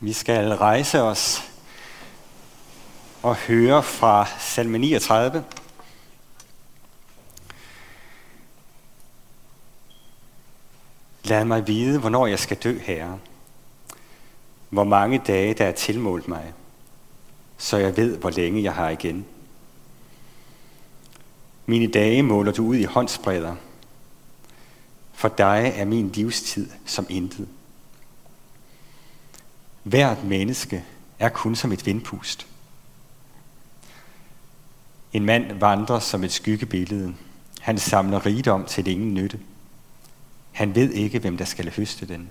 Vi skal rejse os og høre fra salme 39. Lad mig vide, hvornår jeg skal dø, Herre. Hvor mange dage, der er tilmålt mig, så jeg ved, hvor længe jeg har igen. Mine dage måler du ud i håndsbredder. For dig er min livstid som intet. Hvert menneske er kun som et vindpust. En mand vandrer som et skyggebillede. Han samler rigdom til ingen nytte. Han ved ikke, hvem der skal høste den.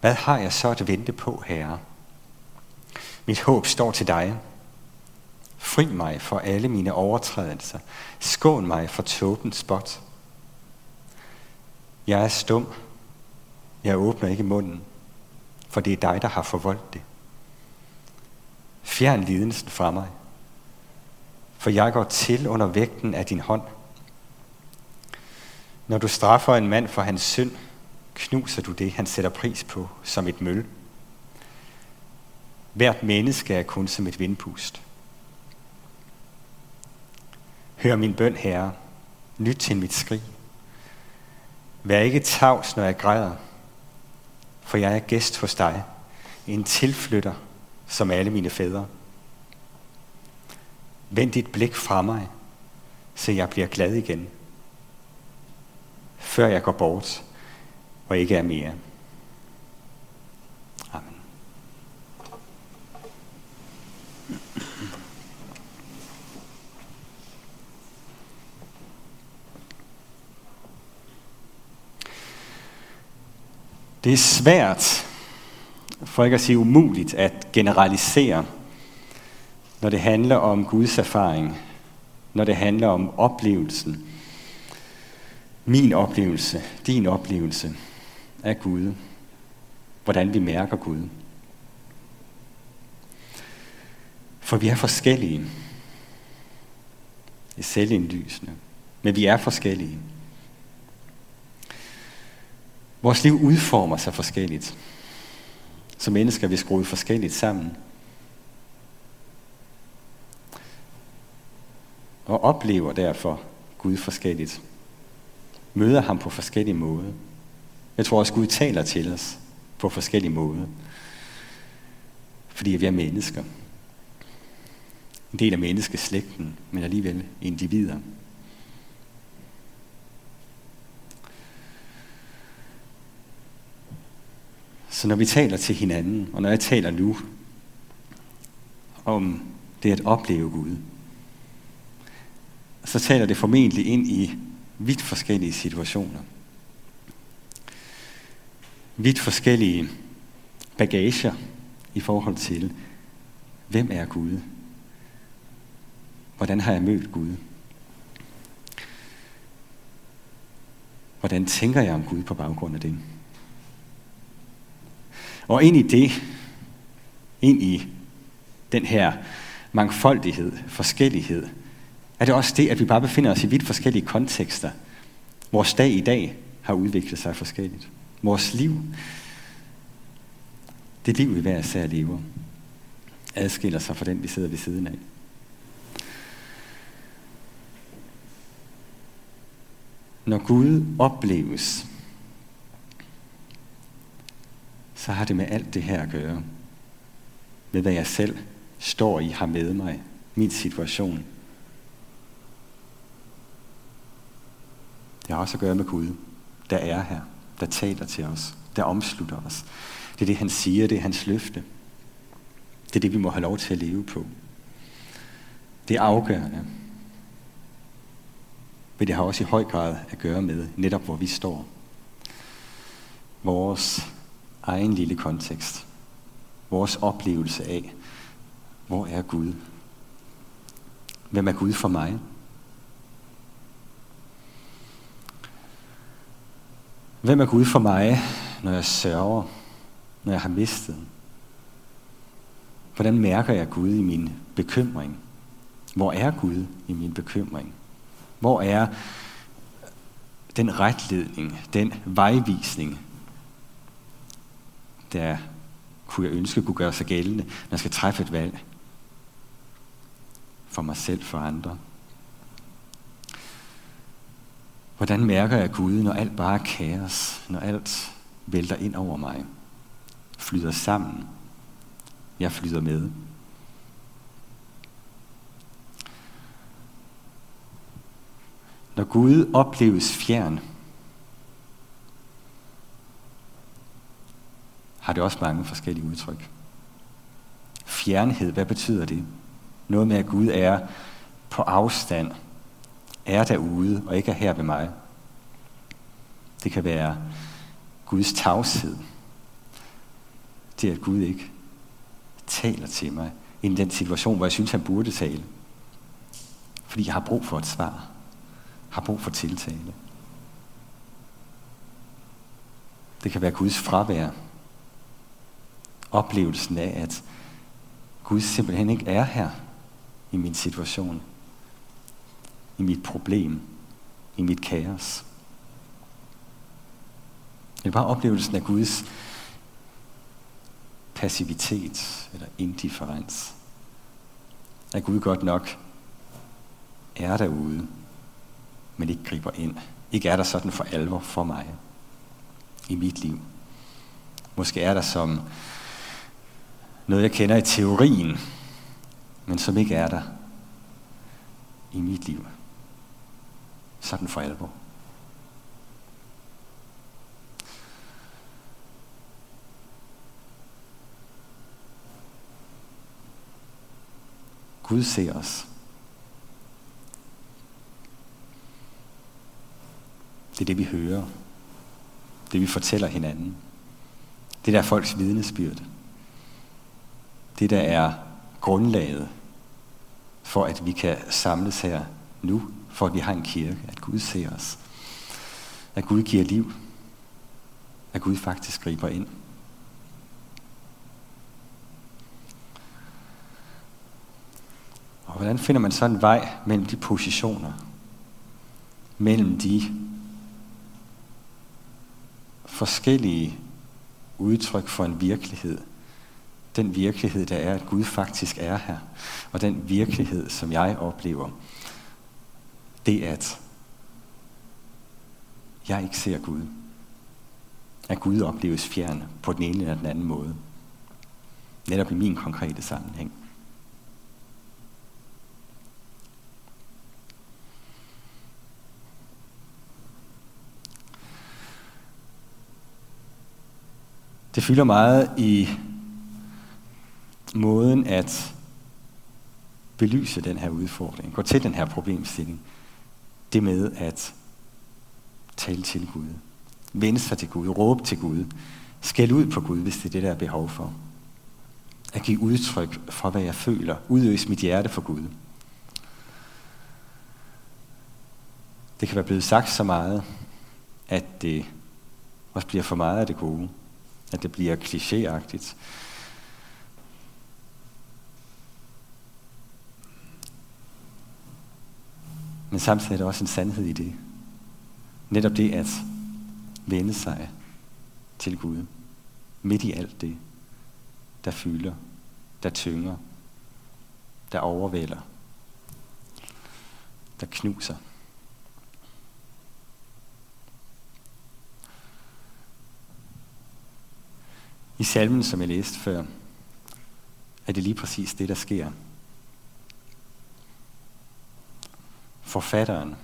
Hvad har jeg så at vente på, Herre? Mit håb står til dig. Fri mig for alle mine overtrædelser. Skån mig for tåbens spot. Jeg er stum. Jeg åbner ikke munden for det er dig, der har forvoldt det. Fjern lidelsen fra mig, for jeg går til under vægten af din hånd. Når du straffer en mand for hans synd, knuser du det, han sætter pris på, som et møl. Hvert menneske er kun som et vindpust. Hør min bøn, Herre. Lyt til mit skrig. Vær ikke tavs, når jeg græder, for jeg er gæst hos dig, en tilflytter som alle mine fædre. Vend dit blik fra mig, så jeg bliver glad igen, før jeg går bort og ikke er mere. Det er svært, for ikke at sige umuligt, at generalisere, når det handler om Guds erfaring, når det handler om oplevelsen, min oplevelse, din oplevelse af Gud, hvordan vi mærker Gud. For vi er forskellige. Det er selvindlysende. Men vi er forskellige. Vores liv udformer sig forskelligt. Som mennesker er vi skruet forskelligt sammen. Og oplever derfor Gud forskelligt. Møder ham på forskellige måder. Jeg tror også, Gud taler til os på forskellige måder. Fordi vi er mennesker. En del af menneskeslægten, men alligevel individer. Så når vi taler til hinanden, og når jeg taler nu om det at opleve Gud, så taler det formentlig ind i vidt forskellige situationer. Vidt forskellige bagager i forhold til, hvem er Gud? Hvordan har jeg mødt Gud? Hvordan tænker jeg om Gud på baggrund af det? Og ind i det, ind i den her mangfoldighed, forskellighed, er det også det, at vi bare befinder os i vidt forskellige kontekster. Vores dag i dag har udviklet sig forskelligt. Vores liv, det liv, vi hver især lever, adskiller sig fra den, vi sidder ved siden af. Når Gud opleves så har det med alt det her at gøre. Med hvad jeg selv står i, har med mig, min situation. Det har også at gøre med Gud, der er her, der taler til os, der omslutter os. Det er det, han siger, det er hans løfte. Det er det, vi må have lov til at leve på. Det er afgørende. Men det har også i høj grad at gøre med netop, hvor vi står. Vores egen lille kontekst. Vores oplevelse af, hvor er Gud? Hvem er Gud for mig? Hvem er Gud for mig, når jeg sørger, når jeg har mistet? Hvordan mærker jeg Gud i min bekymring? Hvor er Gud i min bekymring? Hvor er den retledning, den vejvisning, der kunne jeg ønske kunne gøre sig gældende, når jeg skal træffe et valg. For mig selv, for andre. Hvordan mærker jeg Gud, når alt bare er kaos, når alt vælter ind over mig, flyder sammen, jeg flyder med. Når Gud opleves fjern, har det også mange forskellige udtryk. Fjernhed, hvad betyder det? Noget med, at Gud er på afstand, er derude og ikke er her ved mig. Det kan være Guds tavshed. Det er, at Gud ikke taler til mig i den situation, hvor jeg synes, han burde tale. Fordi jeg har brug for et svar. Har brug for tiltale. Det kan være Guds fravær. Oplevelsen af, at Gud simpelthen ikke er her i min situation. I mit problem. I mit kaos. Det er bare oplevelsen af Guds passivitet eller indifferens. At Gud godt nok er derude, men ikke griber ind. Ikke er der sådan for alvor for mig i mit liv. Måske er der som noget, jeg kender i teorien, men som ikke er der i mit liv. Sådan for alvor. Gud ser os. Det er det, vi hører. Det, vi fortæller hinanden. Det der er folks vidnesbyrd. Det, der er grundlaget for, at vi kan samles her nu, for at vi har en kirke, at Gud ser os. At Gud giver liv. At Gud faktisk griber ind. Og hvordan finder man så en vej mellem de positioner? Mellem de forskellige udtryk for en virkelighed. Den virkelighed, der er, at Gud faktisk er her. Og den virkelighed, som jeg oplever, det at jeg ikke ser Gud. At Gud opleves fjern på den ene eller den anden måde. Netop i min konkrete sammenhæng. Det fylder meget i måden at belyse den her udfordring, gå til den her problemstilling, det med at tale til Gud, vende sig til Gud, råbe til Gud, skæld ud på Gud, hvis det er det, der er behov for. At give udtryk for, hvad jeg føler, udøse mit hjerte for Gud. Det kan være blevet sagt så meget, at det også bliver for meget af det gode at det bliver klichéagtigt. Men samtidig er der også en sandhed i det. Netop det at vende sig til Gud. Midt i alt det, der fylder, der tynger, der overvælder, der knuser. I salmen, som jeg læste før, er det lige præcis det, der sker. Forfatteren,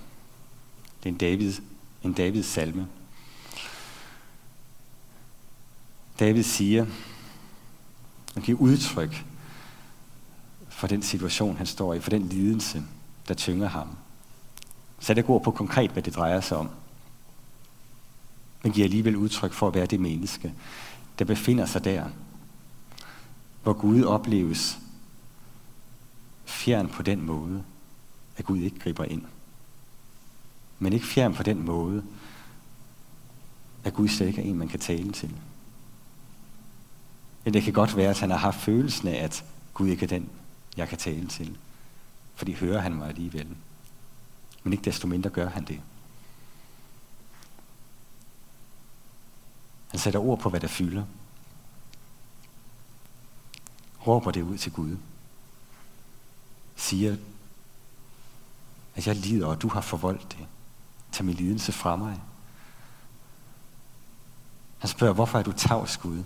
det er en David, en Davids salme. David siger, han giver udtryk for den situation, han står i, for den lidelse, der tynger ham. Så det går på konkret, hvad det drejer sig om. Men giver alligevel udtryk for at være det menneske, der befinder sig der, hvor Gud opleves fjern på den måde, at Gud ikke griber ind. Men ikke fjern på den måde, at Gud slet ikke er en, man kan tale til. Men det kan godt være, at han har haft følelsen af, at Gud ikke er den, jeg kan tale til. Fordi hører han mig alligevel. Men ikke desto mindre gør han det. Han sætter ord på, hvad der fylder. råber det ud til Gud. Siger, at jeg lider, og du har forvoldt det. Tag min lidelse fra mig. Han spørger, hvorfor er du tavs, Gud?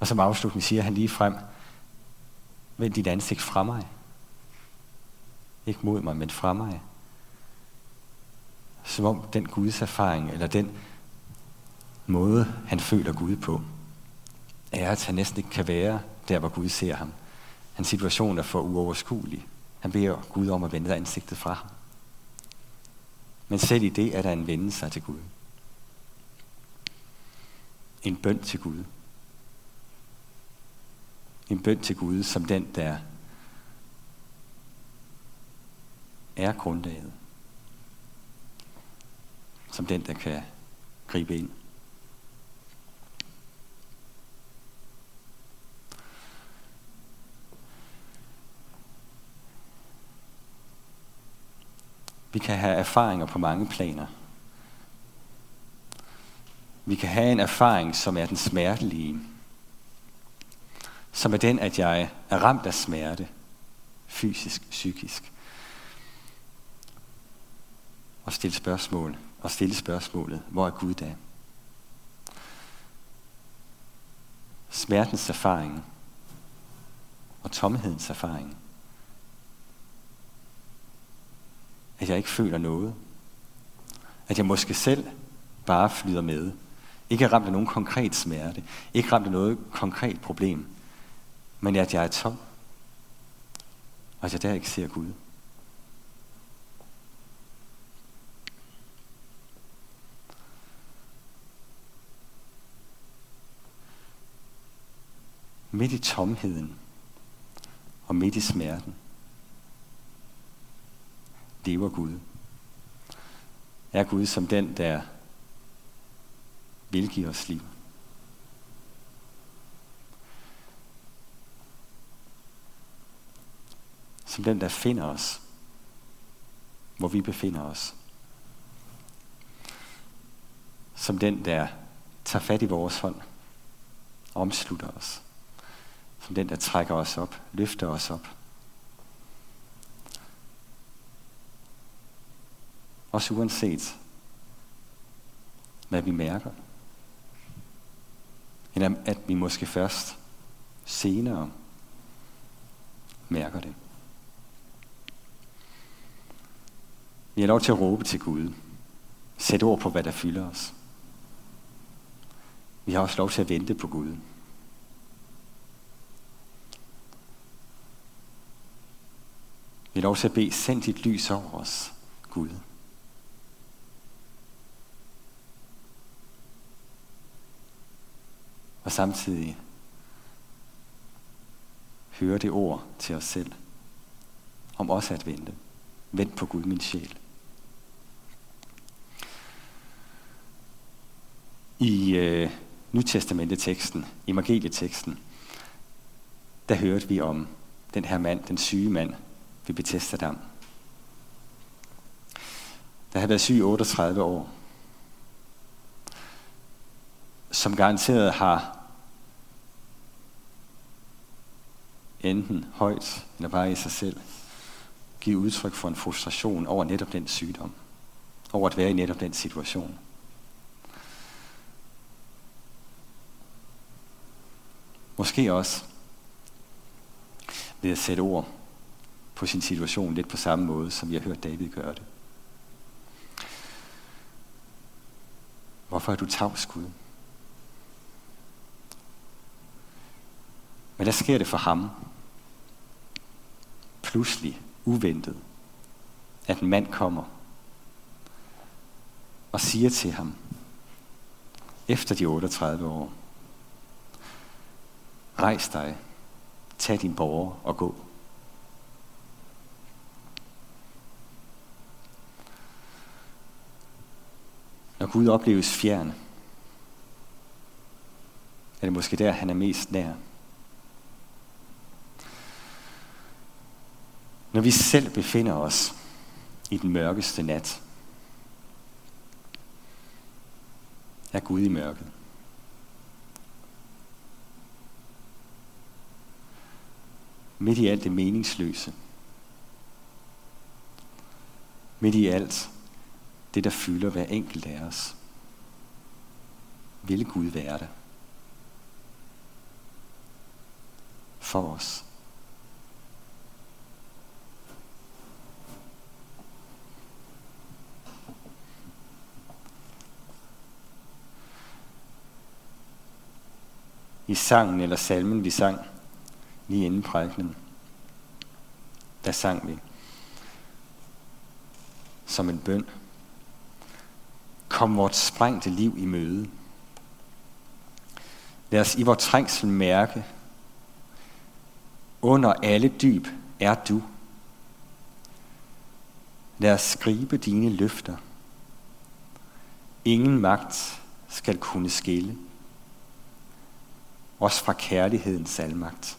Og som afslutning siger han lige frem, vend dit ansigt fra mig. Ikke mod mig, men fra mig. Som om den Guds erfaring, eller den måde, han føler Gud på, er, at han næsten ikke kan være der, hvor Gud ser ham. Hans situation er for uoverskuelig. Han beder Gud om at vende ansigtet fra ham. Men selv i det er der en vende sig til Gud. En bøn til Gud. En bøn til Gud som den, der er grundlaget. Som den, der kan gribe ind. Vi kan have erfaringer på mange planer. Vi kan have en erfaring, som er den smertelige. Som er den, at jeg er ramt af smerte. Fysisk, psykisk. Og stille spørgsmål. Og stille spørgsmålet, hvor er Gud da? Smertens erfaring og tomhedens erfaring at jeg ikke føler noget. At jeg måske selv bare flyder med. Ikke er ramt af nogen konkret smerte. Ikke ramt af noget konkret problem. Men at jeg er tom. Og at jeg der ikke ser Gud. Midt i tomheden og midt i smerten, lever Gud. Er Gud som den, der vil give os liv. Som den, der finder os, hvor vi befinder os. Som den, der tager fat i vores hånd, omslutter os. Som den, der trækker os op, løfter os op. Også uanset, hvad vi mærker. Eller at vi måske først senere mærker det. Vi har lov til at råbe til Gud. Sæt ord på, hvad der fylder os. Vi har også lov til at vente på Gud. Vi har lov til at bede, send dit lys over os, Gud. Og samtidig høre det ord til os selv, om også at vente. Vent på Gud, min sjæl. I øh, Nytestamenteteksten, evangelieteksten, der hørte vi om den her mand, den syge mand ved Bethesda-dam. Der havde været syg 38 år. Som garanteret har enten højt eller bare i sig selv, give udtryk for en frustration over netop den sygdom. Over at være i netop den situation. Måske også ved at sætte ord på sin situation lidt på samme måde, som vi har hørt David gøre det. Hvorfor er du tavs, Gud? Men der sker det for ham, pludselig, uventet, at en mand kommer og siger til ham, efter de 38 år, rejs dig, tag din borger og gå. Når Gud opleves fjern, er det måske der, han er mest nær. når vi selv befinder os i den mørkeste nat, er Gud i mørket. Midt i alt det meningsløse. Midt i alt det, der fylder hver enkelt af os. Vil Gud være der? For os. I sangen eller salmen, vi sang lige inden prædikenen. Der sang vi som en bøn. Kom vort sprængte liv i møde. Lad os i vores trængsel mærke, under alle dyb er du. Lad os skribe dine løfter. Ingen magt skal kunne skille os fra kærlighedens almagt.